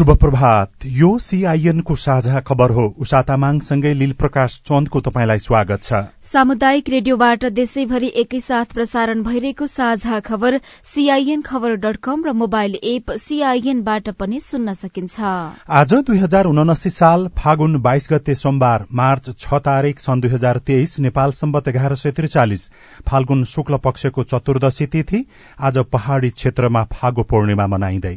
शुभ प्रभात यो सीआईएन को साझा खबर हो। उषा तामाङसँगै लील प्रकाश चन्दको तपाईँलाई स्वागत छ। सामुदायिक रेडियोबाट देशैभरि एकैसाथ प्रसारण भइरहेको साझा खबर सीआईएन खबर डट कम र मोबाइल एप सीआईएनबाट पनि सुन्न सकिन्छ। आज दुई हजार उनासी साल फागुन बाइस गते सोमबार मार्च छ तारीक सन् दुई हजार तेइस नेपाल सम्बत एघार सय त्रिचालिस। फाल्गुन शुक्ल पक्षको चतुर्दशी तिथि आज पहाड़ी क्षेत्रमा फागो पूर्णिमा मनाइँदै।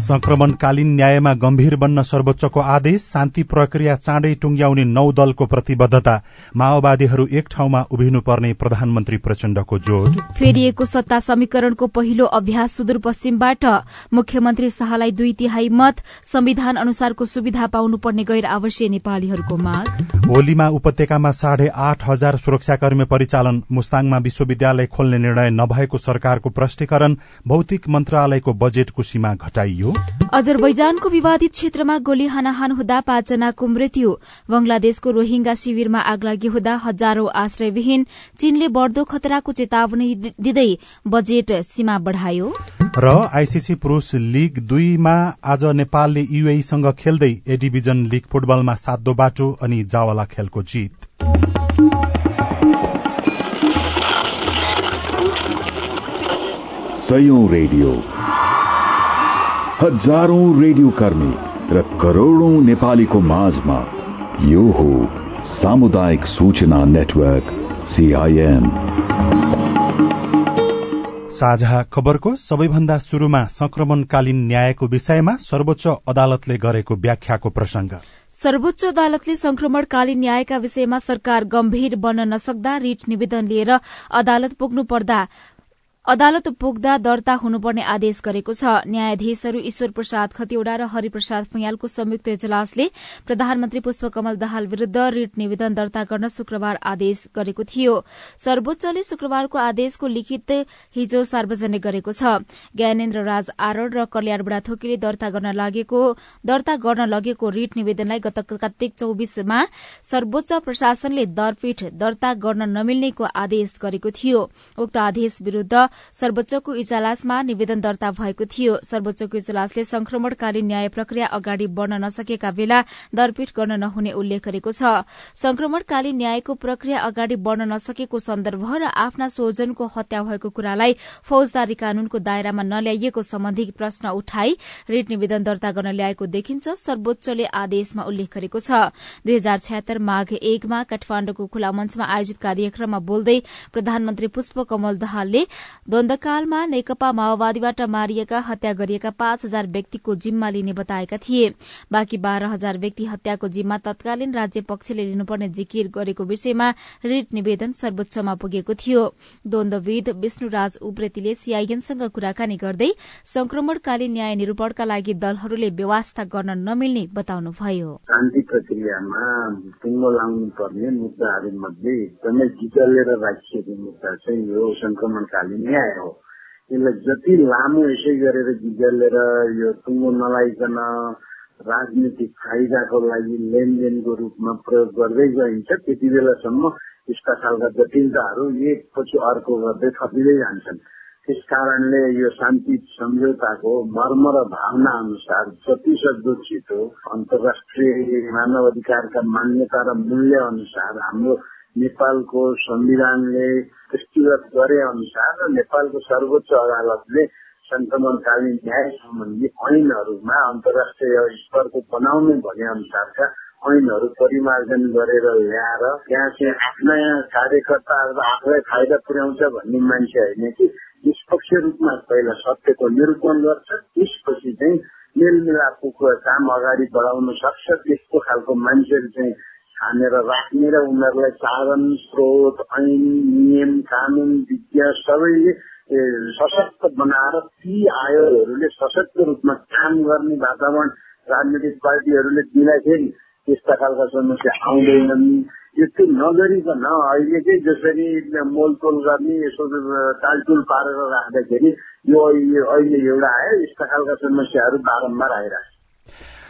संक्रमणकालीन न्यायमा गम्भीर बन्न सर्वोच्चको आदेश शान्ति प्रक्रिया चाँडै टुंग्याउने नौ दलको प्रतिबद्धता माओवादीहरू एक ठाउँमा उभिनुपर्ने प्रधानमन्त्री प्रचण्डको जोड़। फेरिएको सत्ता समीकरणको पहिलो अभ्यास सुदूरपश्चिमबाट मुख्यमन्त्री शाहलाई दुई तिहाई मत संविधान अनुसारको सुविधा पाउनुपर्ने गैर आवासीय नेपालीहरूको माग। होलीमा उपत्यकामा साढे आठ हजार सुरक्षाकर्मी परिचालन मुस्ताङमा विश्वविद्यालय खोल्ने निर्णय नभएको सरकारको प्रष्टीकरण भौतिक मन्त्रालयको बजेटको सीमा घटाइयो। अजरबैजानको विवादित क्षेत्रमा गोली हानाहान हुँदा पाँचजनाको मृत्यु। बंगलादेशको रोहिंगा शिविरमा आगलागी हुँदा हजारौं आश्रयविहीन चीनले बढ़दो खतराको चेतावनी दिँदै बजेट सीमा बढ़ायो। र आईसीसी पुरूष लीग दुईमा आज नेपालले यूएईसँग खेल्दै ए डिभिजन लीग फुटबलमा सातो बाटो अनि जावला खेलको जीत। सयौं रेडियो। हजारौं रेडियो कर्मी र करोड़ौं नेपालीको माझमा यो हो सामुदायिक सूचना नेटवर्क सीआईएन साझा खबरको सबैभन्दा शुरूमा संक्रमणकालीन न्यायको विषयमा सर्वोच्च अदालतले गरेको व्याख्याको प्रसंग। सर्वोच्च अदालतले संक्रमणकालीन न्यायका विषयमा सरकार गम्भीर बन्न नसक्दा रिट निवेदन लिएर अदालत पुग्नु पर्दा अदालत पुग्दा दर्ता हुनुपर्ने आदेश गरेको छ। न्यायाधीशहरू ईश्वर प्रसाद खतिवड़ा र हरिप्रसाद फैयालको संयुक्त इजलासले प्रधानमन्त्री पुष्पकमल दाहाल विरूद्ध रिट निवेदन दर्ता गर्न शुक्रबार आदेश गरेको थियो। सर्वोच्चले शुक्रबारको आदेशको लिखित हिजो सार्वजनिक गरेको छ। ज्ञानेन्द्र राज आरड र कल्याण बुढाथोकीले दर्ता गर्न लागेको दर्ता गर्न लगेको रिट निवेदनलाई गत कार्तिक चौविसमा सर्वोच्च प्रशासनले दरपीठ दर्ता गर्न नमिल्नेको आदेश गरेको थियो। उक्त आदेश विरूद्ध सर्वोच्चको इजलासमा निवेदन दर्ता भएको थियो। सर्वोच्चको इजलासले संक्रमणकालीन न्याय प्रक्रिया अगाडि बढ़न नसकेका बेला दरपीठ गर्न नहुने उल्लेख गरेको छ। संक्रमणकालीन न्यायको प्रक्रिया अगाडि बढ़न नसकेको सन्दर्भ र आफ्ना स्वजनको हत्या भएको कुरालाई फौजदारी कानूनको दायरामा नल्याइएको सम्बन्धी प्रश्न उठाई रिट निवेदन दर्ता गर्न ल्याएको देखिन्छ। सर्वोच्चले आदेशमा उल्लेख गरेको छ। दुई हजार छयत्तर माघ एकमा काठमाण्डुको खुला मञ्चमा आयोजित कार्यक्रममा बोल्दै प्रधानमन्त्री पुष्प कमल दाहालले द्वन्दकालमा नेकपा माओवादीबाट मारिएका हत्या गरिएका पाँच हजार व्यक्तिको जिम्मा लिने बताएका थिए। बाँकी बाह्र हजार व्यक्ति हत्याको जिम्मा तत्कालीन राज्य पक्षले लिनुपर्ने जिकिर गरेको विषयमा रिट निवेदन सर्वोच्चमा पुगेको थियो। द्वन्दविद विष्णुराज उप्रेतीले सीआईएनसँग कुराकानी गर्दै संक्रमणकालीन न्याय निरूपणका लागि दलहरूले व्यवस्था गर्न नमिल्ने बताउनुभयो। शान्ति प्रक्रियामा टुङ्गो लाउनु पर्ने मुद्दाहरू मध्ये एकदमै राखिएको मुद्दा चाहिँ यो संक्रमणकालीन न्याय हो यसलाई जति लामो यसै गरेर जिगलेर यो टुङ्गो नलाइकन राजनीतिक फाइदाको लागि लेनदेनको रूपमा प्रयोग गर्दै गइन्छ त्यति बेलासम्म यस्ता खालका जटिलताहरू एकपछि अर्को गर्दै थपिँदै जान्छन् त्यस कारणले यो शान्ति सम्झौताको मर्म र भावना अनुसार जति सक्दो छिटो अन्तर्राष्ट्रिय मानव अधिकारका मान्यता र मूल्य अनुसार हाम्रो नेपालको संविधानले दृष्टिगत गरे अनुसार नेपालको सर्वोच्च अदालतले संक्रमणकालीन न्याय सम्बन्धी ऐनहरूमा अन्तर्राष्ट्रिय स्तरको बनाउने भने अनुसारका ऐनहरू परिमार्जन गरेर ल्याएर त्यहाँ चाहिँ आफ्ना कार्यकर्ताहरू आफूलाई फाइदा पुर्याउँछ भन्ने मान्छे होइन कि निष्पक्ष रूपमा पहिला सत्यको निरूपण गर्छ त्यसपछि चाहिँ मेलमिलापको काम अगाडि बढाउन सक्छ त्यस्तो खालको मान्छेहरू चाहिँ छानेर राख्ने र उनीहरूलाई साधन स्रोत ऐन नियम कानुन विज्ञ सबैले सशक्त बनाएर ती आयोगहरूले सशक्त रूपमा काम गर्ने वातावरण राजनैतिक पार्टीहरूले दिँदाखेरि त्यस्ता खालका समस्या आउँदैनन् यस्तो नगरिकन अहिले चाहिँ जसरी मोलतोल गर्ने यसो टालटुल पारेर राख्दाखेरि यो अहिले एउटा आयो यस्ता खालका समस्याहरू बारम्बार आइरहेको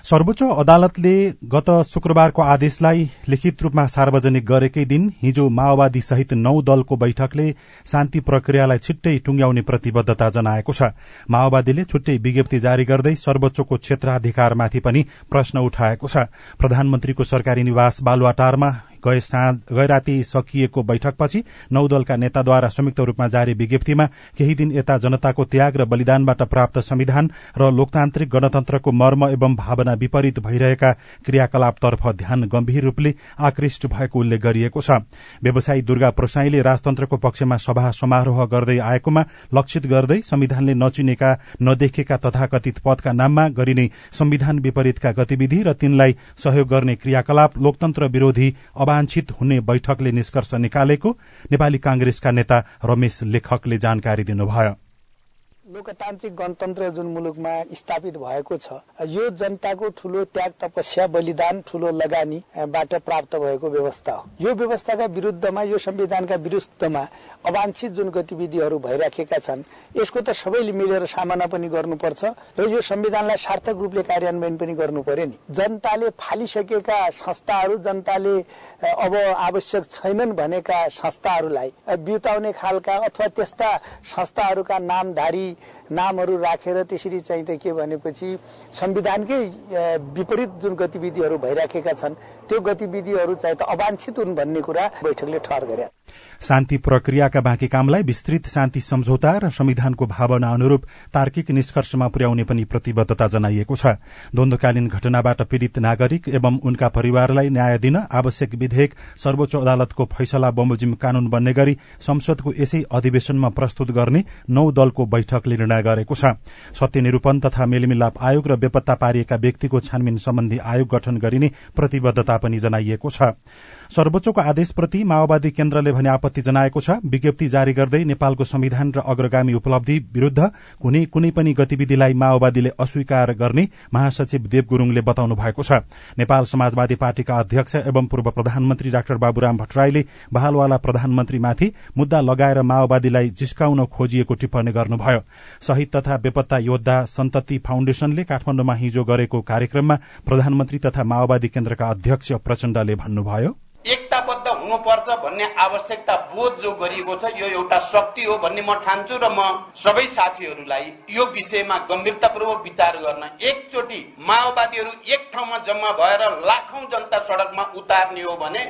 सर्वोच्च अदालतले गत शुक्रबारको आदेशलाई लिखित रूपमा सार्वजनिक गरेकै दिन हिजो माओवादी सहित नौ दलको बैठकले शान्ति प्रक्रियालाई छिट्टै टुंग्याउने प्रतिबद्धता जनाएको छ। माओवादीले छुट्टै विज्ञप्ति जारी गर्दै सर्वोच्चको क्षेत्राधिकारमाथि पनि प्रश्न उठाएको छ। प्रधानमन्त्रीको सरकारी निवास बालुवाटारमा गए राति सकिएको बैठकपछि नौ दलका नेताद्वारा संयुक्त रूपमा जारी विज्ञप्तिमा केही दिन यता जनताको त्याग र बलिदानबाट प्राप्त संविधान र लोकतान्त्रिक गणतन्त्रको मर्म एवं भावना विपरीत भइरहेका क्रियाकलापतर्फ ध्यान गम्भीर रूपले आकृष्ट भएको उल्लेख गरिएको छ। व्यवसायी दुर्गा प्रसाईले राजतन्त्रको पक्षमा सभा समारोह गर्दै आएकोमा लक्षित गर्दै संविधानले नचिनेका नदेखेका तथाकथित पदका नाममा गरिने संविधान विपरीतका गतिविधि र तिनलाई सहयोग गर्ने क्रियाकलाप लोकतन्त्र विरोधी अवांछित हुने बैठकले निष्कर्ष निकालेको नेपाली कांग्रेसका नेता रमेश लेखकले जानकारी दिनुभयो। लोकतान्त्रिक गणतन्त्र जुन मुलुकमा स्थापित भएको छ यो जनताको ठूलो त्याग तपस्या बलिदान ठूलो लगानीबाट प्राप्त भएको व्यवस्था हो। यो व्यवस्थाका विरुद्धमा यो संविधानका विरुद्धमा अवांछित जुन गतिविधिहरू भइराखेका छन् यसको त सबैले मिलेर सामना पनि गर्नुपर्छ र यो संविधानलाई सार्थक रूपले कार्यान्वयन पनि गर्नु पर्यो नि। जनताले फालिसकेका संस्थाहरू जनताले अब आवश्यक छैनन् भनेका संस्थाहरूलाई बिउताउने खालका अथवा त्यस्ता संस्थाहरूका नामधारी नामहरू राखेर त्यसरी चाहिँ त के भनेपछि संविधानकै विपरीत जुन गतिविधिहरू भइराखेका छन् त्यो गतिविधिहरू चाहिँ त अवांछित हुन् भन्ने कुरा बैठकले ठहर गरे। शान्ति प्रक्रियाका बाँकी कामलाई विस्तृत शान्ति सम्झौता र संविधानको भावना अनुरूप तार्किक निष्कर्षमा पुर्याउने पनि प्रतिबद्धता जनाइएको छ। द्वन्दकालीन घटनाबाट पीड़ित नागरिक एवं उनका परिवारलाई न्याय दिन आवश्यक विधेयक सर्वोच्च अदालतको फैसला बमोजिम कानून बन्ने गरी संसदको यसै अधिवेशनमा प्रस्तुत गर्ने नौ दलको बैठकले निर्णय गरेको छ। सत्य निरूपण तथा मेलमिलाप आयोग र बेपत्ता पारिएका व्यक्तिको छानबिन सम्बन्धी आयोग गठन गरिने प्रतिबद्धता पनि जनाइएको छ। सर्वोच्चको आदेशप्रति माओवादी केन्द्रले भने आपत्ति जनाएको छ। विज्ञप्ति जारी गर्दै नेपालको संविधान र अग्रगामी उपलब्धि विरूद्ध कुनै कुनै पनि गतिविधिलाई माओवादीले अस्वीकार गर्ने महासचिव देव गुरूङले बताउनु भएको छ। नेपाल समाजवादी पार्टीका अध्यक्ष एवं पूर्व प्रधानमन्त्री डाक्टर बाबुराम भट्टराईले बहालवाला प्रधानमन्त्रीमाथि मुद्दा लगाएर माओवादीलाई जिस्काउन खोजिएको टिप्पणी गर्नुभयो। शहीद तथा बेपत्ता योद्धा सन्तति फाउण्डेशनले काठमाण्डुमा हिजो गरेको कार्यक्रममा प्रधानमन्त्री तथा माओवादी केन्द्रका अध्यक्ष प्रचण्डले भन्नुभयो। एकताबद्ध हुनुपर्छ भन्ने आवश्यकता बोध जो गरिएको छ यो एउटा शक्ति हो भन्ने म ठान्छु र म सबै साथीहरूलाई यो विषयमा गम्भीरतापूर्वक विचार गर्न एकचोटि माओवादीहरू एक ठाउँमा जम्मा भएर लाखौं जनता सड़कमा उतार्ने हो भने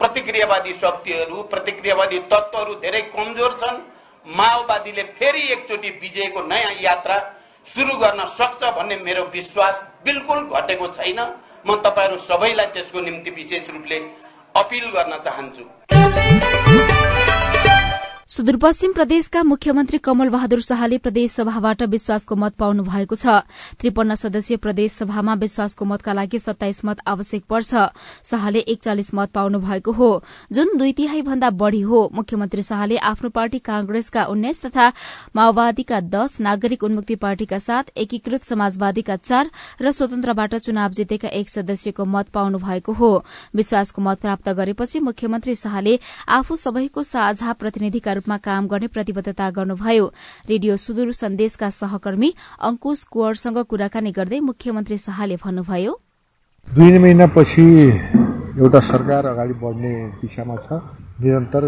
प्रतिक्रियावादी शक्तिहरू प्रतिक्रियावादी तत्वहरू धेरै कमजोर छन्। माओवादीले फेरि एकचोटि विजयको नयाँ यात्रा शुरू गर्न सक्छ भन्ने मेरो विश्वास बिल्कुल घटेको छैन। म तपाईँहरू सबैलाई त्यसको निम्ति विशेष रूपले अपिल गर्न चाहन्छु। सुदूरपश्चिम प्रदेशका मुख्यमन्त्री कमल बहादुर शाहले प्रदेश सभाबाट विश्वासको मत पाउनु भएको छ। त्रिपन्न सदस्यीय प्रदेश सभामा विश्वासको मतका लागि सत्ताइस मत आवश्यक पर्छ। शाहले एकचालिस मत पाउनु भएको हो। जुन दुई तिहाई भन्दा बढ़ी हो मुख्यमन्त्री शाहले आफ्नो पार्टी कांग्रेसका उन्नाइस तथा माओवादीका दश नागरिक उन्मुक्ति पार्टीका साथ एकीकृत समाजवादीका चार र स्वतन्त्रबाट चुनाव जितेका एक सदस्यको मत पाउनु भएको हो। विश्वासको मत प्राप्त गरेपछि मुख्यमन्त्री शाहले आफू सबैको साझा प्रतिनिधिका रूपमा काम गर्ने प्रतिबद्धता गर्नुभयो। रेडियो सुदूर सन्देशका सहकर्मी अंकुश कुवरसँग कुराकानी गर्दै मुख्यमन्त्री शाहले भन्नुभयो दुई महिनापछि एउटा सरकार अगाडि बढ्ने दिशामा छ। निरन्तर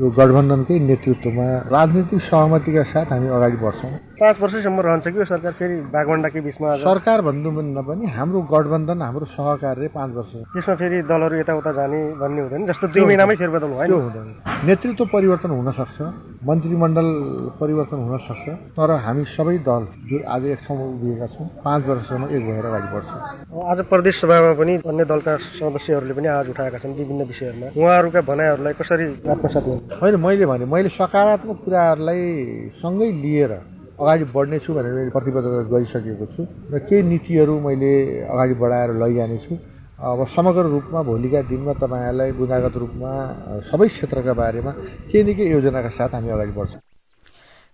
यो गठबन्धनकै नेतृत्वमा राजनीतिक सहमतिका साथ हामी अगाडि बढ्छौँ। पाँच वर्षसम्म रहन्छ कि यो सरकार फेरि बागवण्डाकै बिचमा सरकार भन्नुभन्दा पनि हाम्रो गठबन्धन हाम्रो सहकार्य पाँच वर्ष। त्यसमा फेरि दलहरू यताउता जाने भन्ने हुँदैन जस्तो दुई महिनामै फेरबदल भयो हुँदैन। नेतृत्व परिवर्तन हुन सक्छ मन्त्रीमण्डल परिवर्तन हुन सक्छ तर हामी सबै दल जो आज एक ठाउँमा उभिएका छौँ पाँच वर्षसम्म एक भएर अगाडि बढ्छ। आज प्रदेश सभामा पनि अन्य दलका सदस्यहरूले पनि आवाज उठाएका छन् विभिन्न विषयहरूमा। उहाँहरूका भनाइहरूलाई कसरी आत्मसात होइन मैले भने मैले सकारात्मक कुराहरूलाई सँगै लिएर अगाडि बढ्नेछु भनेर मैले प्रतिबद्धता गरिसकेको छु। र केही नीतिहरू मैले अगाडि बढाएर लैजानेछु अब समग्र रूपमा भोलिका दिनमा तपाईँहरूलाई गुणागत रूपमा सबै क्षेत्रका बारेमा केही न केही योजनाका साथ हामी अगाडि बढ्छौँ।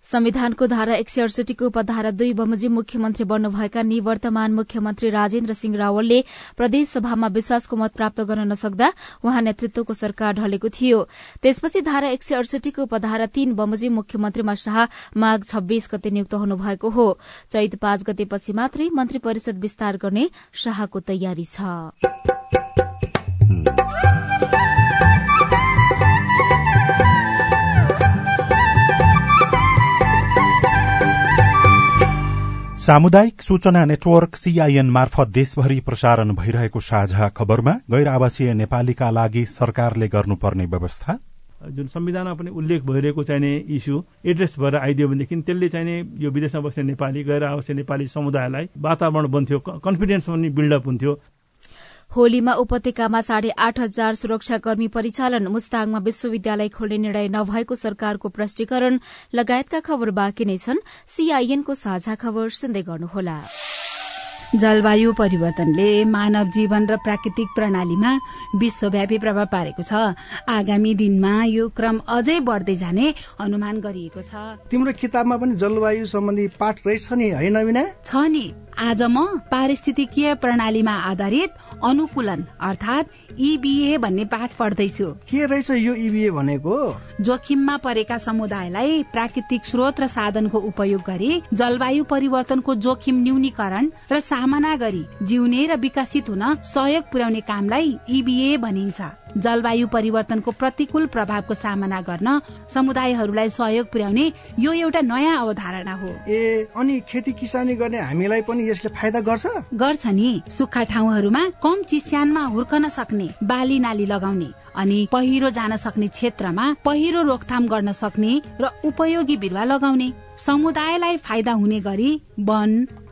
संविधानको धारा एक सय अडसठीको उपधारा दुई बमोजिम मुख्यमन्त्री बन्नुभएका निवर्तमान मुख्यमन्त्री राजेन्द्र सिंह रावलले प्रदेशसभामा विश्वासको मत प्राप्त गर्न नसक्दा उहाँ नेतृत्वको सरकार ढलेको थियो। त्यसपछि धारा एक सय अडसठीको उपधारा तीन बमोजिम मुख्यमन्त्रीमा शाह माघ छब्बीस गते नियुक्त हुनुभएको हो। चैत पाँच गतेपछि मात्रै मन्त्री परिषद विस्तार गर्ने शाहको तयारी छ। सामुदायिक सूचना नेटवर्क सीआईएन मार्फत देशभरि प्रसारण भइरहेको साझा खबरमा गैर आवासीय नेपालीका लागि सरकारले गर्नुपर्ने व्यवस्था। जुन संविधानमा पनि उल्लेख भइरहेको चाहिने इस्यु एड्रेस भएर आइदियो भनेदेखि त्यसले चाहिने यो विदेशमा बस्ने नेपाली गैर आवासीय नेपाली समुदायलाई वातावरण बन्थ्यो कन्फिडेन्स पनि बिल्डअप हुन्थ्यो। होलीमा उपत्यकामा साढे आठ हजार सुरक्षाकर्मी परिचालन मुस्ताङमा विश्वविद्यालय खोल्ने निर्णय नभएको सरकारको प्रष्टीकरण लगायतका खबर बाँकी नै छन्। सीआईएनको साझा खबर सुन्दै गर्नुहोला। जलवायु परिवर्तनले मानव जीवन र प्राकृतिक प्रणालीमा विश्वव्यापी प्रभाव पारेको छ। आगामी दिनमा यो क्रम अझै बढ्दै जाने अनुमान गरिएको छ। तिम्रो किताबमा पनि जलवायु सम्बन्धी पाठ रहेछ नि होइन विना छ नि। आज म पारिस्थितिकीय प्रणालीमा आधारित अनुकूलन अर्थात इबिए भन्ने पाठ पढ्दैछु। के रहेछ यो इबिए भनेको? जोखिममा परेका समुदायलाई प्राकृतिक स्रोत र साधनको उपयोग गरी जलवायु परिवर्तनको जोखिम न्यूनीकरण र सामना गरी जिउने र विकसित हुन सहयोग पुर्याउने कामलाई इबिए भनिन्छ। जलवायु परिवर्तनको प्रतिकूल प्रभावको सामना गर्न समुदायहरूलाई सहयोग पुर्याउने यो एउटा नयाँ अवधारणा हो। ए अनि खेती किसानी गर्ने हामीलाई पनि यसले फाइदा गर्छ? गर्छ नि। सुक्खा ठाउँहरूमा कम चिस्यानमा हुर्कन सक्ने बाली नाली लगाउने अनि पहिरो जान सक्ने क्षेत्रमा पहिरो रोकथाम गर्न सक्ने र उपयोगी बिरुवा लगाउने। समुदायलाई फाइदा हुने गरी वन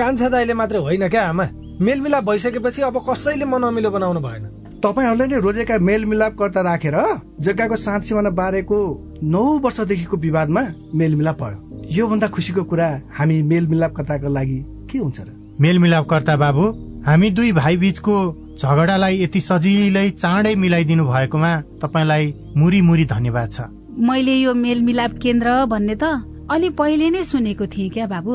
कान्छा दाईले मात्र होइन क्या आमा? मेलमिलाप भइसकेपछि अब कसैले मन अमिलो बनाउनु भएन। तपाईँहरूले नै रोजेका मेलमिलापकर्ता राखेर जग्गाको साँच सिमाना बारेको नौ वर्षदेखिको विवादमा मेलमिलाप भयो। योभन्दा खुसीको कुरा हामी मेलमिलापकर्ताको लागि के हुन्छ र? मेलमिलापकर्ता बाबु हामी दुई भाइ बीचको झगडालाई यति सजिलै चाँडै मिलाइदिनु भएकोमा तपाईँलाई मुरी मुरी धन्यवाद छ। मैले यो मेलमिलाप केन्द्र भन्ने त अलि पहिले नै सुनेको थिएँ क्या बाबु?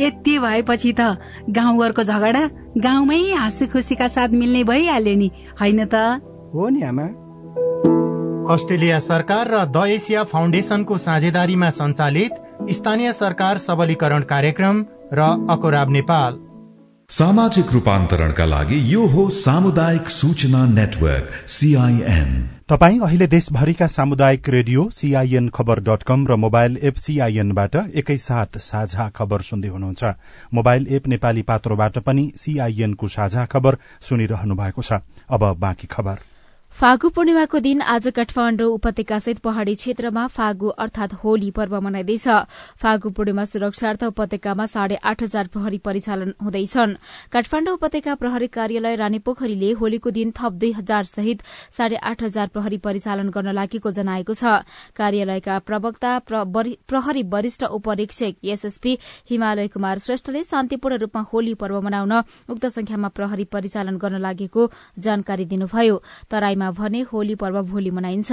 यति भएपछि त गाउँघरको झगडा गाउँमै हाँसु खुसीका साथ मिल्ने भइहाल्यो नि होइन त? हो नि आमा। अस्ट्रेलिया सरकार र द एसिया फाउन्डेसनको साझेदारीमा सञ्चालित स्थानीय सरकार सबलीकरण कार्यक्रम र अकोराब नेपाल। सामाजिक रूपान्तरणका लागि यो हो सामुदायिक सूचना नेटवर्क सीआईएन तपाई अहिले देशभरिका सामुदायिक radio CIN Khabar dot com र मोबाइल एप सीआईएनबाट एकैसाथ साझा खबर सुन्दै हुनुहुन्छ। मोबाइल एप नेपाली पात्रोबाट पनि सीआईएनको साझा खबर सुनिरहनु भएको छ। अब बाँकी खबर। फागु पूर्णिमाको दिन आज काठमाडौँ उपत्यकासहित पहाड़ी क्षेत्रमा फागु अर्थात होली पर्व मनाइँदैछ। फागु पूर्णिमा सुरक्षार्थ उपत्यकामा साढे आठ हजार प्रहरी परिचालन हुँदैछन्। काठमाडौँ उपत्यका प्रहरी कार्यालय रानीपोखरीले होलीको दिन थप दुई हजार सहित साढे आठ हजार प्रहरी परिचालन गर्न लागेको जनाएको छ। कार्यालयका प्रवक्ता प्रहरी वरिष्ठ उपरीक्षक एसएसपी हिमालय कुमार श्रेष्ठले शान्तिपूर्ण रूपमा होली पर्व मनाउन उक्त संख्यामा प्रहरी परिचालन गर्न लागेको जानकारी दिनुभयो। तराईमा भने होली पर्व भोलि मनाइन्छ।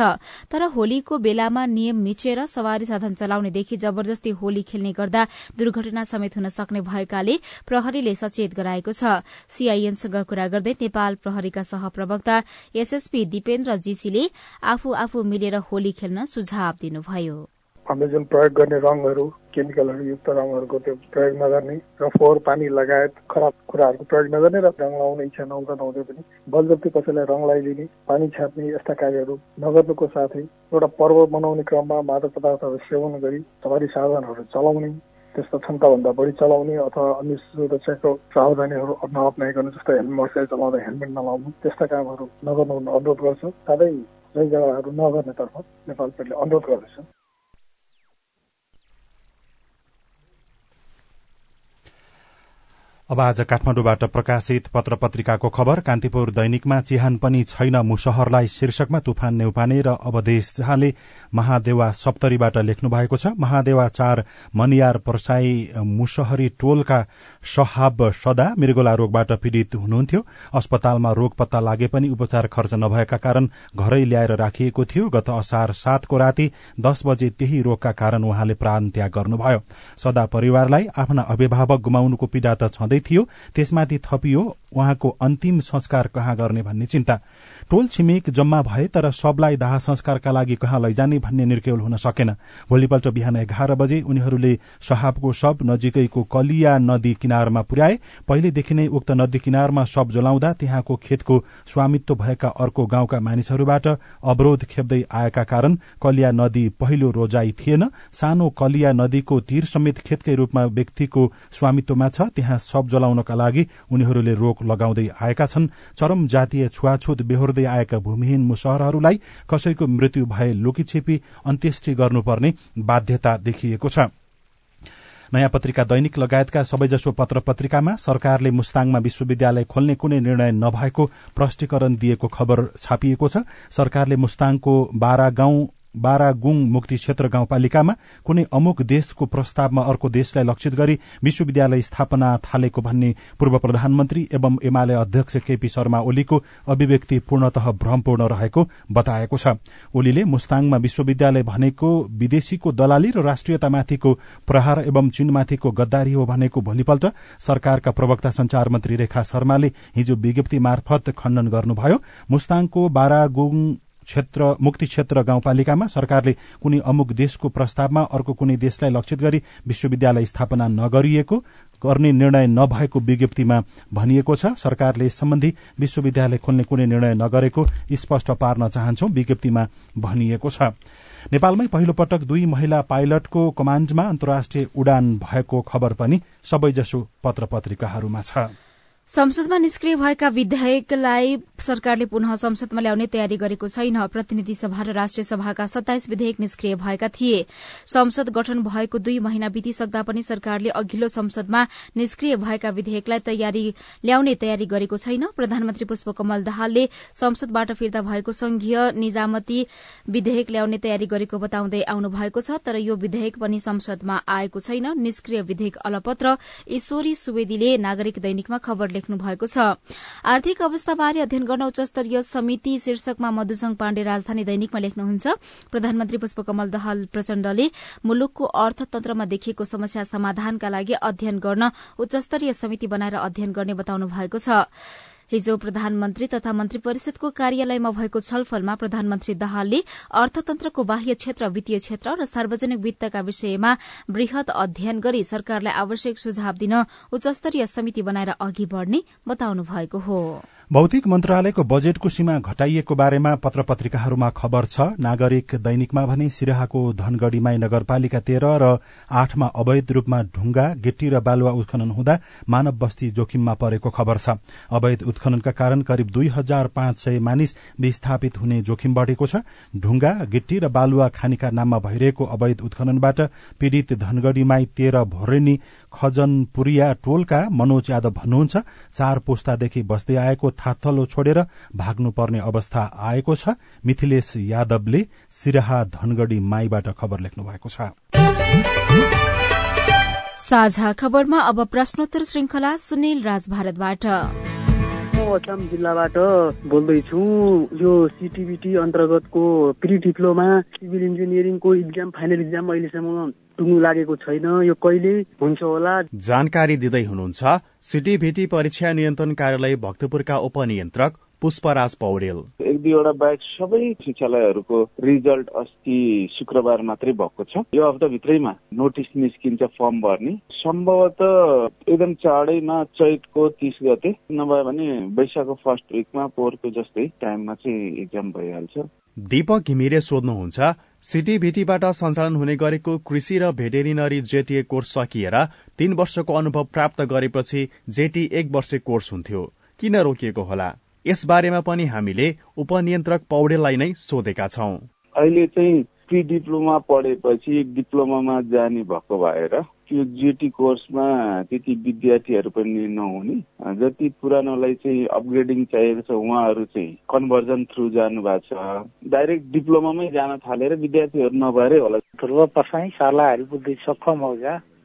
तर होलीको बेलामा नियम मिचेर सवारी साधन चलाउनेदेखि जबरजस्ती होली खेल्ने गर्दा दुर्घटना समेत हुन सक्ने भएकाले प्रहरीले सचेत गराएको छ। सीआईएनसँग कुरा गर्दै नेपाल प्रहरीका सहप्रवक्ता एसएसपी दिपेन्द्र जीसीले आफू आफू मिलेर होली खेल्न सुझाव दिनुभयो। हामीले जुन प्रयोग गर्ने रङहरू केमिकलहरू युक्त रङहरूको त्यो प्रयोग नगर्ने र फोहोर पानी लगायत खराब कुराहरूको प्रयोग नगर्ने र रङ लगाउने इच्छा नहुँदा नहुँदै पनि बलजप्ती कसैलाई रङ लगाइदिने पानी छ्याप्ने यस्ता कार्यहरू नगर्नुको साथै एउटा पर्व मनाउने क्रममा मादक पदार्थहरू सेवन गरी सवारी साधनहरू चलाउने त्यस्तो क्षमताभन्दा बढी चलाउने अथवा अन्य सुरक्षाको प्रावधानीहरू नअप्नाइकन जस्तै हेलमेट मोटरसाइकल चलाउँदा हेलमेट नलाउनु त्यस्ता कामहरू नगर्नु अनुरोध गर्छु। साथै जग्गाहरू नगर्नेतर्फ नेपाल पेटले अनुरोध गर्दछ। अब आज काठमाडौँबाट प्रकाशित पत्र पत्रिकाको खबर कान्तिपुर दैनिकमा चिहान पनि छैन। मुसहरलाई शीर्षकमा तुफान नेउपाने र अवदेश जहाँले महादेवा सप्तरीबाट लेख्नु भएको छ महादेवा चार मनियार पर्साई मुसहरी टोलका सहाब सदा मृगोला रोगबाट पीड़ित हुनुहुन्थ्यो। अस्पतालमा रोग पत्ता लागे पनि उपचार खर्च नभएका कारण घरै ल्याएर राखिएको थियो। गत असार सातको राति दस बजे त्यही रोगका कारण उहाँले प्राण त्याग गर्नुभयो। सदा परिवारलाई आफ्ना अभिभावक गुमाउनुको पीड़ा त छँदै थियो त्यसमाथि थपियो उहाँको अन्तिम संस्कार कहाँ गर्ने भन्ने चिन्ता। टोल छिमेक जम्मा भए तर सबलाई दाह संस्कारका लागि कहाँ लैजाने भन्ने निर्केल हुन सकेन। भोलिपल्ट बिहान एघार बजे उनीहरूले सहाबको शब नजिकैको कलिया नदी किनारमा पुर्याए। पहिलेदेखि नै उक्त नदी किनारमा शब जलाउँदा त्यहाँको खेतको स्वामित्व भएका अर्को गाउँका मानिसहरूबाट अवरोध खेप्दै आएका कारण कलिया नदी पहिलो रोजाई थिएन। सानो कलिया नदीको तीर समेत खेतकै रूपमा व्यक्तिको स्वामित्वमा छ। त्यहाँ शब जलाउनका लागि उनीहरूले रोक लगाउँदै आएका छन्। चरम जातीय छुवाछुत बेहोर्दै आएका भूमिहीन मुसहरहरूलाई कसैको मृत्यु भए लुकीछेपी अन्त्येष्टि गर्नुपर्ने बाध्यता देखिएको छ। नयाँ पत्रिका दैनिक लगायतका सबैजसो पत्र पत्रिकामा सरकारले मुस्ताङमा विश्वविद्यालय खोल्ने कुनै निर्णय नभएको प्रष्टीकरण दिएको खबर छापिएको छ। सरकारले मुस्ताङको बारा गाउँ बारागुङ मुक्ति क्षेत्र गाउँपालिकामा कुनै अमुक देशको प्रस्तावमा अर्को देशलाई लक्षित गरी विश्वविद्यालय स्थापना थालेको भन्ने पूर्व प्रधानमन्त्री एवं एमाले अध्यक्ष केपी शर्मा ओलीको अभिव्यक्ति पूर्णतः भ्रमपूर्ण रहेको बताएको छ। ओलीले मुस्ताङमा विश्वविद्यालय भनेको विदेशीको दलाली र राष्ट्रियतामाथिको प्रहार एवं चीनमाथिको गद्दारी हो भनेको भोलिपल्ट सरकारका प्रवक्ता संचार मन्त्री रेखा शर्माले हिजो विज्ञप्ति मार्फत खण्डन गर्नुभयो। मुस्ताङको बारागुङ क्षेत्र मुक्ति क्षेत्र गाउँपालिकामा सरकारले कुनै अमुक देशको प्रस्तावमा अर्को कुनै देशलाई लक्षित गरी विश्वविद्यालय स्थापना नगरिएको गर्ने निर्णय नभएको विज्ञप्तिमा भनिएको छ। सरकारले यस सम्बन्धी विश्वविद्यालय खोल्ने कुनै निर्णय नगरेको स्पष्ट पार्न चाहन्छौ विज्ञप्तिमा भनिएको छ। नेपालमै पहिलो पटक दुई महिला पाइलटको कमाण्डमा अन्तर्राष्ट्रिय उडान भएको खबर पनि सबैजसो पत्र पत्रिकाहरूमा छ। संसदमा निष्क्रिय भएका विधेयकलाई सरकारले पुनः संसदमा ल्याउने तयारी गरेको छैन। प्रतिनिधि सभा र राष्ट्रिय सभाका सत्ताइस विधेयक निष्क्रिय भएका थिए। संसद गठन भएको दुई महिना बितिसक्दा पनि सरकारले अघिल्लो संसदमा निष्क्रिय भएका विधेयकलाई तयारी ल्याउने तयारी गरेको छैन। प्रधानमन्त्री पुष्पकमल दाहालले संसदबाट फिर्ता भएको संघीय निजामती विधेयक ल्याउने तयारी गरेको बताउँदै आउनु भएको छ तर यो विधेयक पनि संसदमा आएको छैन। निष्क्रिय विधेयक अलपत्र ईश्वरी सुवेदीले नागरिक दैनिकमा खबर लेख्नु भएको छ। आर्थिक अवस्थाबारे अध्ययन गर्न उच्चस्तरीय समिति शीर्षकमा मधुसंघ पाण्डे राजधानी दैनिकमा लेख्नुहुन्छ। प्रधानमन्त्री पुष्पकमल दहाल प्रचण्डले मुलुकको अर्थतन्त्रमा देखिएको समस्या समाधानका लागि अध्ययन गर्न उच्चस्तरीय समिति बनाएर अध्ययन गर्ने बताउनु भएको छ। हिजो प्रधानमन्त्री तथा मन्त्री परिषदको कार्यालयमा भएको छलफलमा प्रधानमन्त्री दाहालले अर्थतन्त्रको बाह्य क्षेत्र वित्तीय क्षेत्र र सार्वजनिक वित्तका विषयमा वृहत अध्ययन गरी सरकारलाई आवश्यक सुझाव दिन उच्चस्तरीय समिति बनाएर अघि बढ़ने बताउनु भएको हो। भौतिक मन्त्रालयको बजेटको सीमा घटाइएको बारेमा पत्र पत्रिकाहरूमा खबर छ। नागरिक दैनिकमा भने सिराहाको धनगढ़ीमाई नगरपालिका तेह्र र आठमा अवैध रूपमा ढुंगा गिट्टी र बालुवा उत्खनन हुँदा मानव बस्ती जोखिममा परेको खबर छ। अवैध उत्खननका कारण करिब दुई हजार पाँच सय मानिस विस्थापित हुने जोखिम बढ़ेको छ। ढुंगा गिट्टी र बालुवा खानीका नाममा भइरहेको अवैध उत्खननबाट पीड़ित धनगढ़ीमाई तेह्र भोरेनी खजनपुरिया टोलका मनोज यादव भन्नुहुन्छ चार पुस्तादेखि बस्दै आएको थाथलो छोडेर भाग्नुपर्ने अवस्था आएको छ। मिथिलेश यादवले सिराहा धनगढ़ी माईबाट खबर लेख्नु भएको छ। साझा खबरमा अब प्रश्नोत्तर श्रृंखला सुनिल राज भारतबाट। म अछाम जिल्लाबाट बोल्दैछु यो सिटिबिटी अन्तर्गतको प्रि डिप्लोमा सिभिल इन्जिनियरिङको इक्जाम फाइनल इक्जाम अहिलेसम्म टुङ्गो लागेको छैन। यो कहिले हुन्छ होला? जानकारी दिँदै हुनुहुन्छ सिटिभिटी परीक्षा नियन्त्रण कार्यालय भक्तपुरका उपनियन्त्रक पुष्पराज पौडेल। एक दुईवटा बाहेक सबै शिक्षालयहरूको रिजल्ट अस्ति शुक्रबार मात्रै भएको छ। यो हप्ताभित्रैमा नोटिस निस्किन्छ फर्म भर्ने। सम्भवतः एकदम चाँडैमा चैतको तिस गते नभए भने वैशाखको फर्स्ट विकमा पोहोरको जस्तै टाइममा चाहिँ इक्जाम भइहाल्छ। दीपक घिमिरे सोध्नुहुन्छ सिटिभिटीबाट सञ्चालन हुने गरेको कृषि र भेटेरिनरी जेटीए कोर्स सकिएर तीन वर्षको अनुभव प्राप्त गरेपछि जेटी एक वर्ष कोर्स हुन्थ्यो। किन रोकिएको होला? यसबारेमा पनि हामीले उपनियन्त्रक पौडेललाई नै सोधेका छौं। अहिले चाहिँ प्रि डिप्लोमा पढेपछि डिप्लोमामा जाने भएको भएर त्यो जेटी कोर्समा त्यति विद्यार्थीहरू पनि नहुने। जति पुरानोलाई चाहिँ अपग्रेडिङ चाहिएको छ उहाँहरू चाहिँ कन्भर्जन थ्रु जानु भएको छ डाइरेक्ट डिप्लोमामै जान थालेर विद्यार्थीहरू नभएरै होला। ध्रुव पसाई शालाहरू बुद्धि सक्षम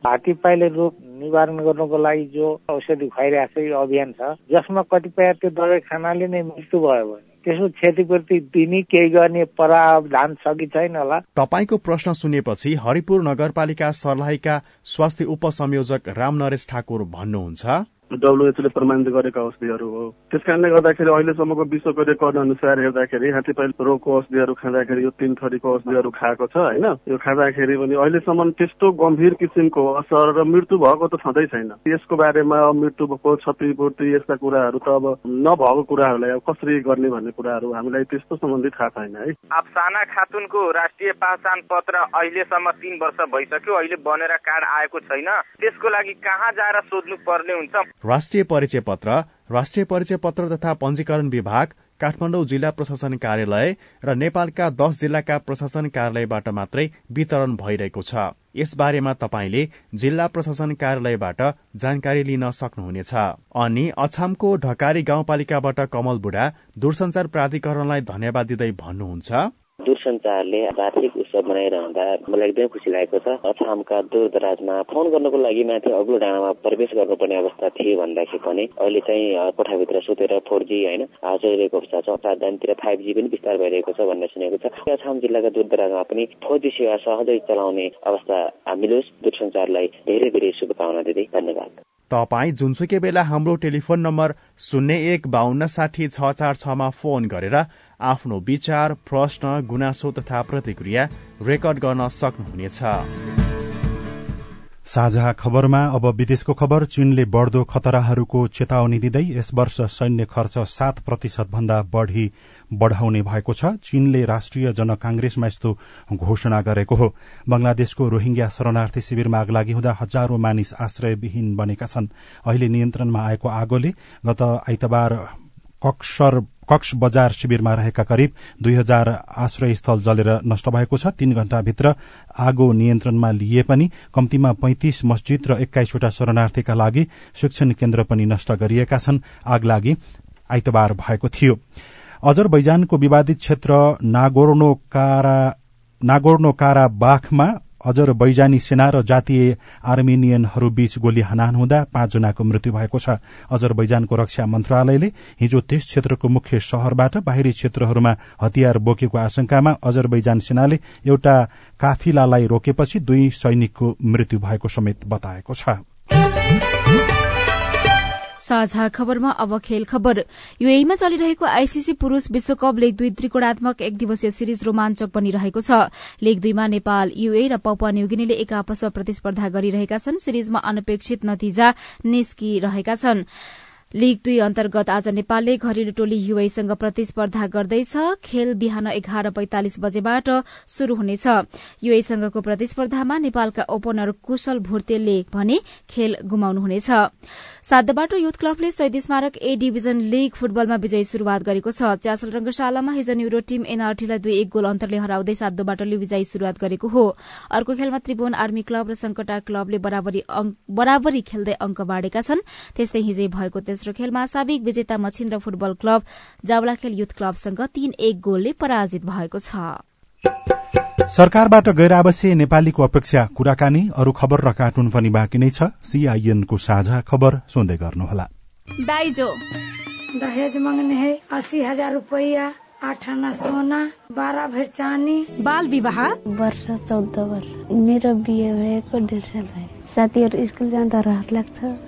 हो हात्ती पाइले रोग निवारण गर्नको लागि जो औषधि खुवाइरहेको छ यो अभियान छ जसमा कतिपय त्यो दबाई खानाले नै मृत्यु भयो भने त्यसो क्षतिपूर्ति दिने केही गर्ने प्रावधान छ कि छैन होला? तपाईँको प्रश्न सुनेपछि हरिपुर नगरपालिका सर्लाहीका स्वास्थ्य उपसंयोजक राम नरेश ठाकुर भन्नुहुन्छ। डब्लुएचले प्रमाणित गरेका औषधिहरू हो। त्यस कारणले गर्दाखेरि अहिलेसम्मको विश्वको रेकर्ड अनुसार हेर्दाखेरि हात्तीपाइल रोगको औषधिहरू खाँदाखेरि यो तीन थरीको औषधिहरू खाएको छ होइन? यो खाँदाखेरि पनि अहिलेसम्म त्यस्तो गम्भीर किसिमको असर र मृत्यु भएको त छँदै छैन। यसको बारेमा मृत्युको क्षतिपूर्ति यस्ता कुराहरू त अब नभएको कुराहरूलाई अब कसरी गर्ने भन्ने कुराहरू हामीलाई त्यस्तो सम्बन्धी थाहा छैन है? अफसाना खातुनको राष्ट्रिय पहिचान पत्र अहिलेसम्म तीन वर्ष भइसक्यो। अहिले बनेर कार्ड आएको छैन। त्यसको लागि कहाँ जाएर सोध्नु पर्ने हुन्छ? राष्ट्रिय परिचय पत्र राष्ट्रिय परिचय पत्र तथा पञ्जीकरण विभाग काठमाडौँ जिल्ला प्रशासन कार्यालय र नेपालका दश जिल्लाका प्रशासन कार्यालयबाट मात्रै वितरण भइरहेको छ। यसबारेमा तपाईँले जिल्ला प्रशासन कार्यालयबाट जानकारी लिन सक्नुहुनेछ। अनि अछामको ढकारी गाउँपालिकाबाट कमल बुढा दूरसञ्चार प्राधिकरणलाई धन्यवाद दिँदै भन्नुहुन्छ। दूरसञ्चारले वार्षिक उत्सव मनाइरहँदा मलाई एकदमै खुसी लागेको छ। अछामका दूरदराजमा फोन गर्नको लागि माथि अग्लो डाँडामा प्रवेश गर्नुपर्ने अवस्था थियो भन्दाखेरि पनि अहिले चाहिँ कोठाभित्र सुतेर फोर जी होइन चलिरहेको अवस्था छ। राजधानीतिर फाइभ जी पनि विस्तार भइरहेको छ भन्ने सुनेको छ। अछाम जिल्लाका दूरदराजमा पनि फोर जी सेवा सहजै चलाउने अवस्था मिलोस् दूरसञ्चारलाई धेरै धेरै शुभकामना दिँदै धन्यवाद। तपाईँ जुनसुकै बेला हाम्रो टेलिफोन नम्बर शून्य एक बाहन्न साठी छ चार छमा फोन गरेर आफ्नो विचार प्रश्न गुनासो तथा प्रतिक्रिया रेकर्ड गर्न सक्नुहुनेछ। साझा खबरमा अब विदेशको खबर चीनले बढ़दो खतराहरूको चेतावनी दिँदै यस वर्ष सैन्य खर्च सात प्रतिशत भन्दा बढ़ी बढ़ाउने भएको छ। चीनले राष्ट्रिय जनकांग्रेसमा यस्तो घोषणा गरेको हो। बंगलादेशको रोहिंग्या शरणार्थी शिविरमा आग लागि हुँदा हजारौं मानिस आश्रयविहीन बनेका छन्। अहिले नियन्त्रणमा आएको आगोले गत आइतबार कक्सर कक्ष बजार शिविरमा रहेका करिब दुई हजार आश्रय स्थल जलेर नष्ट भएको छ। तीन घण्टाभित्र आगो नियन्त्रणमा लिए पनि कम्तीमा पैंतिस मस्जिद र एक्काइसवटा शरणार्थीका लागि शिक्षण केन्द्र पनि नष्ट गरिएका छन्। आग लागि आइतबार भएको थियो। अजरबैजानको विवादित क्षेत्र नागोर्नो कारा अजर बैजानी सेना र जातीय आर्मेनियनहरू बीच गोली हनान हुँदा पाँचजनाको मृत्यु भएको छ। अजर बैजानको रक्षा मन्त्रालयले हिजो त्यस क्षेत्रको मुख्य शहरबाट बाहिरी क्षेत्रहरूमा हतियार बोकेको आशंकामा अजरबैजान सेनाले एउटा काफिलालाई रोकेपछि दुई सैनिकको मृत्यु भएको समेत बताएको छ। साझा खबरमा अब खेल खबर। युएमा चलिरहेको आईसीसी पुरूष विश्वकप लेग दुई त्रिकोणात्मक एक दिवसीय सिरिज रोमाञ्चक बनिरहेको छ। लेग दुईमा नेपाल युए र पपुवा न्युगिनीले एक आपसमा प्रतिस्पर्धा गरिरहेका छन्। सिरिजमा अनपेक्षित नतिजा निस्किरहेका छन्। लीग दुई अन्तर्गत आज नेपालले घरेलु टोली युएसँग प्रतिस्पर्धा गर्दैछ। खेल बिहान एघार पैंतालिस बजेबाट शुरू हुनेछ। युएसँगको प्रतिस्पर्धामा नेपालका ओपनर कुशल भुर्तेलले भने खेल गुमाउनुहुनेछ। सातबाटो युथ क्लबले शहीद स्मारक ए डिभिजन लीग फुटबलमा विजयी शुरूआत गरेको छ। च्यासल रंगशालामा हिजो न्युरो टीम एनआरटीलाई दुई एक गोल अन्तरले हराउँदै सातोबाटोले विजयी शुरूआत गरेको हो। अर्को खेलमा त्रिभुवन आर्मी क्लब र संकटा क्लबले बराबरी खेल्दै अंक बाँडेका छन्। त्यस्तै हिजै भएको तेस्रो खेलमा साविक विजेता Machhindra football club Jawalakhel youth क्लबसँग तीन एक गोलले पराजित भएको छ। सरकारबाट गैर आवश्यक नेपालीको अपेक्षा कुराकानी अरू खबर र कार्टुन पनि बाँकी नै छ। सीआईएनको साझा खबर सुन्दै गर्नुहोला। दाइजो। दहेज मांगने है अस्सी हजार रुपया आठ आना सोना बाह्र भर चानी बाल विवाह? वर्ष चौध वर्ष। मेरो बिहे भएको डेढ साल भयो। साथीहरू स्कुल जाँदा रहर लाग्छ।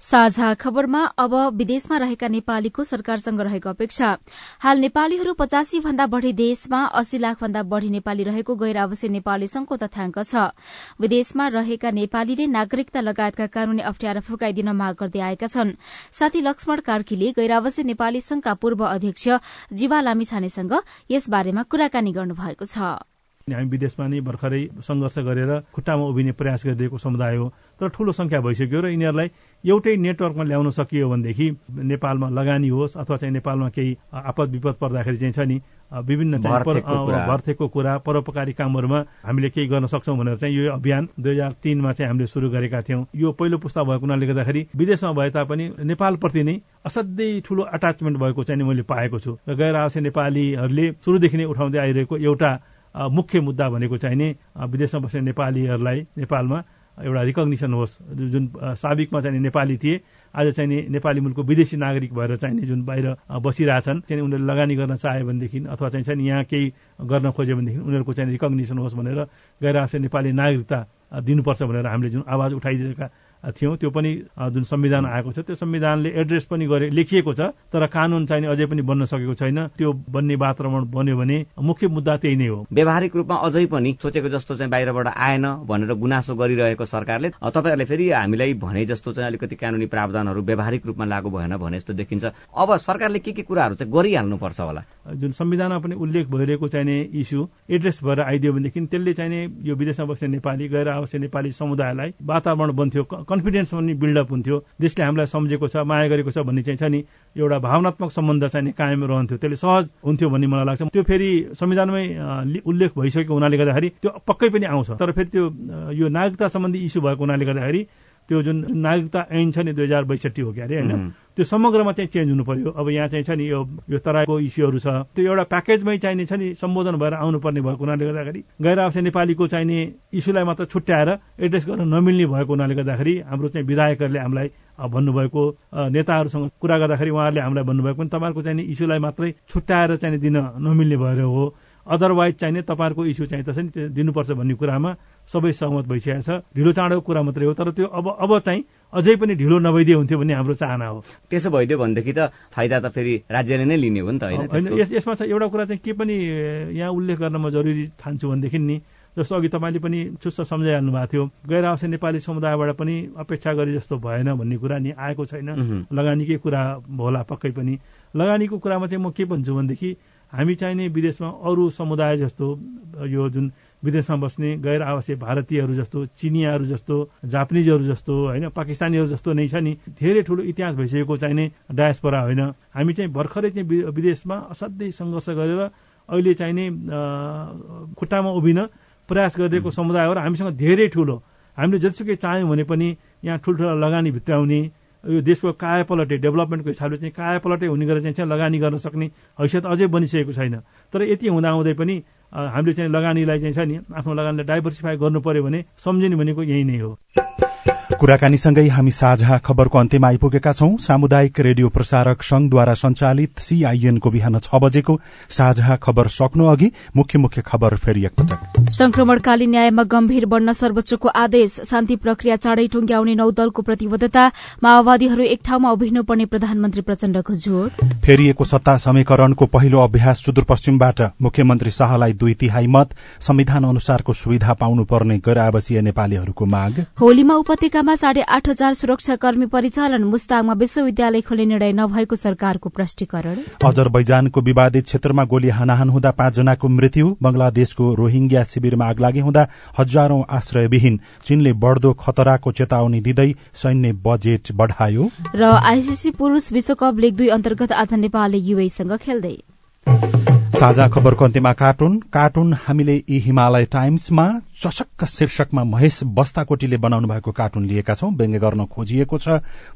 साझा खबरमा अब विदेशमा रहेका नेपालीको सरकारसँग रहेको अपेक्षा। हाल नेपालीहरू पचासी भन्दा बढ़ी देशमा अस्सी लाख भन्दा बढ़ी नेपाली रहेको गैर आवश्यक नेपाली संघको तथ्याङ्क छ। विदेशमा रहेका नेपालीले नागरिकता लगायतका कानूनी अप्ठ्यारा फुकाइदिन माग गर्दै आएका छन्। साथी लक्ष्मण कार्कीले गैर आवश्यक नेपाली संघका पूर्व अध्यक्ष जीवा लामिछानेसँग यसबारेमा कुराकानी गर्नुभएको छ। हामी विदेशमा नै भर्खरै संघर्ष गरेर खुट्टामा उभिने प्रयास गरिरहेको समुदाय हो। तर ठूलो संख्या भइसक्यो र यिनीहरूलाई एउटै नेटवर्कमा ल्याउन सकियो भनेदेखि नेपालमा लगानी होस् अथवा चाहिँ नेपालमा केही आपद विपद पर्दाखेरि चाहिँ छ नि विभिन्न भर्थेको कुरा। परोपकारी कामहरूमा हामीले केही गर्न सक्छौँ भनेर चाहिँ यो अभियान दुई हजार तिनमा चाहिँ हामीले सुरु गरेका थियौँ। यो पहिलो पुस्ता भएको हुनाले गर्दाखेरि विदेशमा भए तापनि नेपालप्रति नै असाध्यै ठूलो अट्याचमेन्ट भएको चाहिँ मैले पाएको छु। र गैर आवश्यक नेपालीहरूले सुरुदेखि नै उठाउँदै आइरहेको एउटा मुख्य मुद्दा भनेको चाहिँ नि विदेशमा बस्ने नेपालीहरूलाई नेपालमा एउटा रिकग्निसन होस्। जुन साबिकमा चाहिँ नेपाली थिए आज चाहिँ नि नेपाली मुलुकको विदेशी नागरिक भएर चाहिँ जुन बाहिर बसिरहेछन् चाहिँ उनीहरूले लगानी गर्न चाह्यो भनेदेखि अथवा चाहिँ चाहिँ यहाँ केही गर्न खोज्यो भनेदेखि उनीहरूको चाहिँ रिकग्निसन होस् भनेर गैर आवश्यक नेपाली नागरिकता दिनुपर्छ भनेर हामीले जुन आवाज उठाइदिएका थियौँ त्यो पनि जुन संविधान आएको छ त्यो संविधानले एड्रेस पनि गरे लेखिएको छ तर कानून चाहिँ अझै पनि बन्न सकेको छैन। त्यो बन्ने वातावरण बन्यो भने मुख्य मुद्दा त्यही नै हो। व्यावहारिक रूपमा अझै पनि सोचेको जस्तो चाहिँ बाहिरबाट आएन भनेर गुनासो गरिरहेको सरकारले। तपाईँहरूले फेरि हामीलाई भने जस्तो चाहिँ अलिकति कानुनी प्रावधानहरू व्यावहारिक रूपमा लागू भएन भने जस्तो देखिन्छ। अब सरकारले के के कुराहरू चाहिँ गरिहाल्नुपर्छ होला? जुन संविधानमा पनि उल्लेख भइरहेको चाहिने इस्यु एड्रेस भएर आइदियो भनेदेखि त्यसले चाहिने यो विदेशमा बस्ने नेपाली गैर आवश्यक नेपाली समुदायलाई वातावरण बन्थ्यो कन्फिडेन्स पनि बिल्डअप हुन्थ्यो। देशले हामीलाई सम्झेको छ माया गरेको छ भन्ने चाहिँ छ नि एउटा भावनात्मक सम्बन्ध चाहिँ कायम रहन्थ्यो। त्यसले सहज हुन्थ्यो भन्ने मलाई लाग्छ। त्यो फेरि संविधानमै उल्लेख भइसकेको हुनाले गर्दाखेरि त्यो पक्कै पनि आउँछ। तर फेरि त्यो यो नागरिकता सम्बन्धी इस्यु भएको हुनाले गर्दाखेरि त्यो जुन नागरिकता ऐन छ नि दुई हजार बैसठी हो क्या अरे होइन त्यो समग्रमा चाहिँ चेन्ज हुनु पर्यो। अब यहाँ चाहिँ छ नि यो यो तराईको इस्युहरू छ। त्यो एउटा प्याकेजमै चाहिने छ नि सम्बोधन भएर आउनुपर्ने भएको हुनाले गर्दाखेरि गैर आवासीय नेपालीको चाहिने इस्युलाई मात्र छुट्याएर एड्रेस गर्न नमिल्ने भएको हुनाले गर्दाखेरि हाम्रो चाहिँ विधायकहरूले हामीलाई भन्नुभएको नेताहरूसँग कुरा गर्दाखेरि उहाँहरूले हामीलाई भन्नुभएको पनि तपाईँहरूको चाहिने इस्युलाई मात्रै छुट्याएर चाहिँ दिन नमिल्ने भएर हो। अदरवाइज चाहिने तपाईँहरूको इस्यु चाहिँ त नि दिनुपर्छ भन्ने कुरामा सबै सहमत भइसकेको छ। ढिलो चाँडोको कुरा मात्रै हो तर त्यो अब अब चाहिँ अझै पनि ढिलो नभइदियो हुन्थ्यो भन्ने हाम्रो चाहना हो। त्यसो भइदियो भनेदेखि त फाइदा त फेरि राज्यले नै लिने हो नि त होइन यसमा चाहिँ एउटा कुरा चाहिँ के पनि यहाँ उल्लेख गर्न म जरुरी ठान्छु भनेदेखि नि जस्तो अघि तपाईँले पनि चुस्त सम्झाइहाल्नु भएको थियो गैर आवश्यक नेपाली समुदायबाट पनि अपेक्षा गरे जस्तो भएन भन्ने कुरा नि आएको छैन। लगानीकै कुरा होला पक्कै पनि। लगानीको कुरामा चाहिँ म के भन्छु भनेदेखि हामी चाहिने विदेशमा अरू समुदाय जस्तो यो जुन विदेशमा बस्ने गैर आवासीय भारतीयहरू जस्तो चिनियाहरू जस्तो जापानिजहरू जस्तो होइन पाकिस्तानीहरू जस्तो नै छ नि। धेरै ठुलो इतिहास भइसकेको चाहिने डायस्परा होइन। हामी चाहिँ भर्खरै चाहिँ विदेशमा असाध्यै सङ्घर्ष गरेर अहिले चाहिने खुट्टामा उभिन प्रयास गरिरहेको समुदाय हो र हामीसँग धेरै ठुलो। हामीले जतिसुकै चाह्यौँ भने पनि यहाँ ठुल्ठुला लगानी भित्राउने यो देशको कायापलटे डेभलपमेन्टको हिसाबले चाहिँ कायापलटै हुने गरेर चाहिँ लगानी गर्न सक्ने हैसियत अझै बनिसकेको छैन। तर यति हुँदाहुँदै पनि हामीले चाहिँ लगानीलाई चाहिँ छ नि आफ्नो लगानीलाई डाइभर्सिफाई गर्नु पर्यो भने सम्झिने भनेको यही नै हो। कुराकानीसँगै हामी साझा खबरको अन्त्यमा आइपुगेका छौं। सामुदायिक रेडियो प्रसारक संघद्वारा संचालित सीआईएनको बिहान छ बजेको साझा खबर सक्नु अघि मुख्य मुख्य खबर फेरि एकपटक संक्रमणकालीन न्यायमा गम्भीर बढ्न सर्वोच्चको आदेश। शान्ति प्रक्रिया चाँडै टुंग्याउने नौ दलको प्रतिबद्धता। माओवादीहरू एक ठाउँमा उभिनुपर्ने प्रधानमन्त्री प्रचण्डको जोड़ फेरिएको सत्ता समीकरणको पहिलो अभ्यास सुदूरपश्चिमबाट। मुख्यमन्त्री शाहलाई दुई तिहाई मत। संविधान अनुसारको सुविधा पाउनुपर्ने गैर आवासीय नेपालीहरूको माग। होलीमा उपत्यकामा साढे आठ हजार सुरक्षाकर्मी परिचालन मुस्ताङमा विश्वविद्यालय खोल्ने निर्णय नभएको सरकारको प्रष्टीकरण अजरबैजानको विवादित क्षेत्रमा गोली हानाहान हुँदा पाँचजनाको मृत्यु बंगलादेशको रोहिंग्या शिविरमा आगलागी हुँदा हजारौं आश्रयविहीन चीनले बढ़दो खतराको चेतावनी दिँदै सैन्य बजेट बढ़ायो। र आईसीसी पुरूष विश्वकप लीग दुई अन्तर्गत आज नेपालले युएसँग खेल्दै। साझा खबरको अन्त्यमा कार्टुन। कार्टुन हामीले यी हिमालय टाइम्समा चशक्क शीर्षकमा महेश बस्ताकोटीले बनाउनु भएको कार्टुन लिएका छौं। व्यङ्ग्य गर्न खोजिएको छ।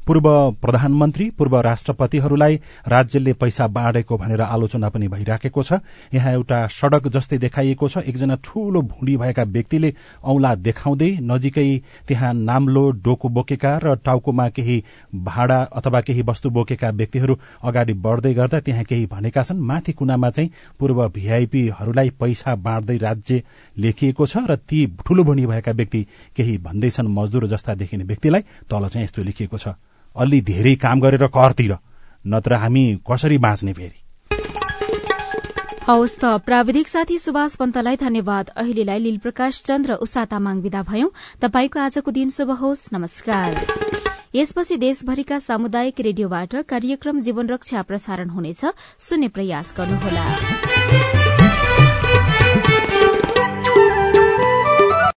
पूर्व प्रधानमन्त्री पूर्व राष्ट्रपतिहरूलाई राज्यले पैसा बाँडेको भनेर आलोचना पनि भइराखेको छ। यहाँ एउटा सड़क जस्तै देखाइएको छ। एकजना ठूलो भुँडी भएका व्यक्तिले औंला देखाउँदै नजिकै त्यहाँ नाम्लो डोको बोकेका र टाउकोमा केही भाडा अथवा केही वस्तु बोकेका व्यक्तिहरू अगाडि बढ़दै गर्दा त्यहाँ केही भनेका छन्। माथि कुनामा चाहिँ पूर्व भीआईपीहरूलाई पैसा बाँड्दै राज्य लेखिएको छ र ती ठूलो भुँडी भएका व्यक्ति केही भन्दैछन् मजदुर जस्ता देखिने व्यक्तिलाई तल चाहिँ यस्तो लेखिएको छ अलि धेरै काम गरेर करतिर नत्र हामी कसरी बाँच्ने फेरि? हवस् त प्राविधिक साथी सुभाष पन्तलाई धन्यवाद। अहिलेलाई लील प्रकाश चन्द र उषा तामाङ विदा भयौं। तपाईँको आजको दिन शुभ होस्। नमस्कार। यसपछि देशभरिका सामुदायिक रेडियोबाट कार्यक्रम जीवन रक्षा प्रसारण हुनेछ। सुन्ने प्रयास गर्नुहोला।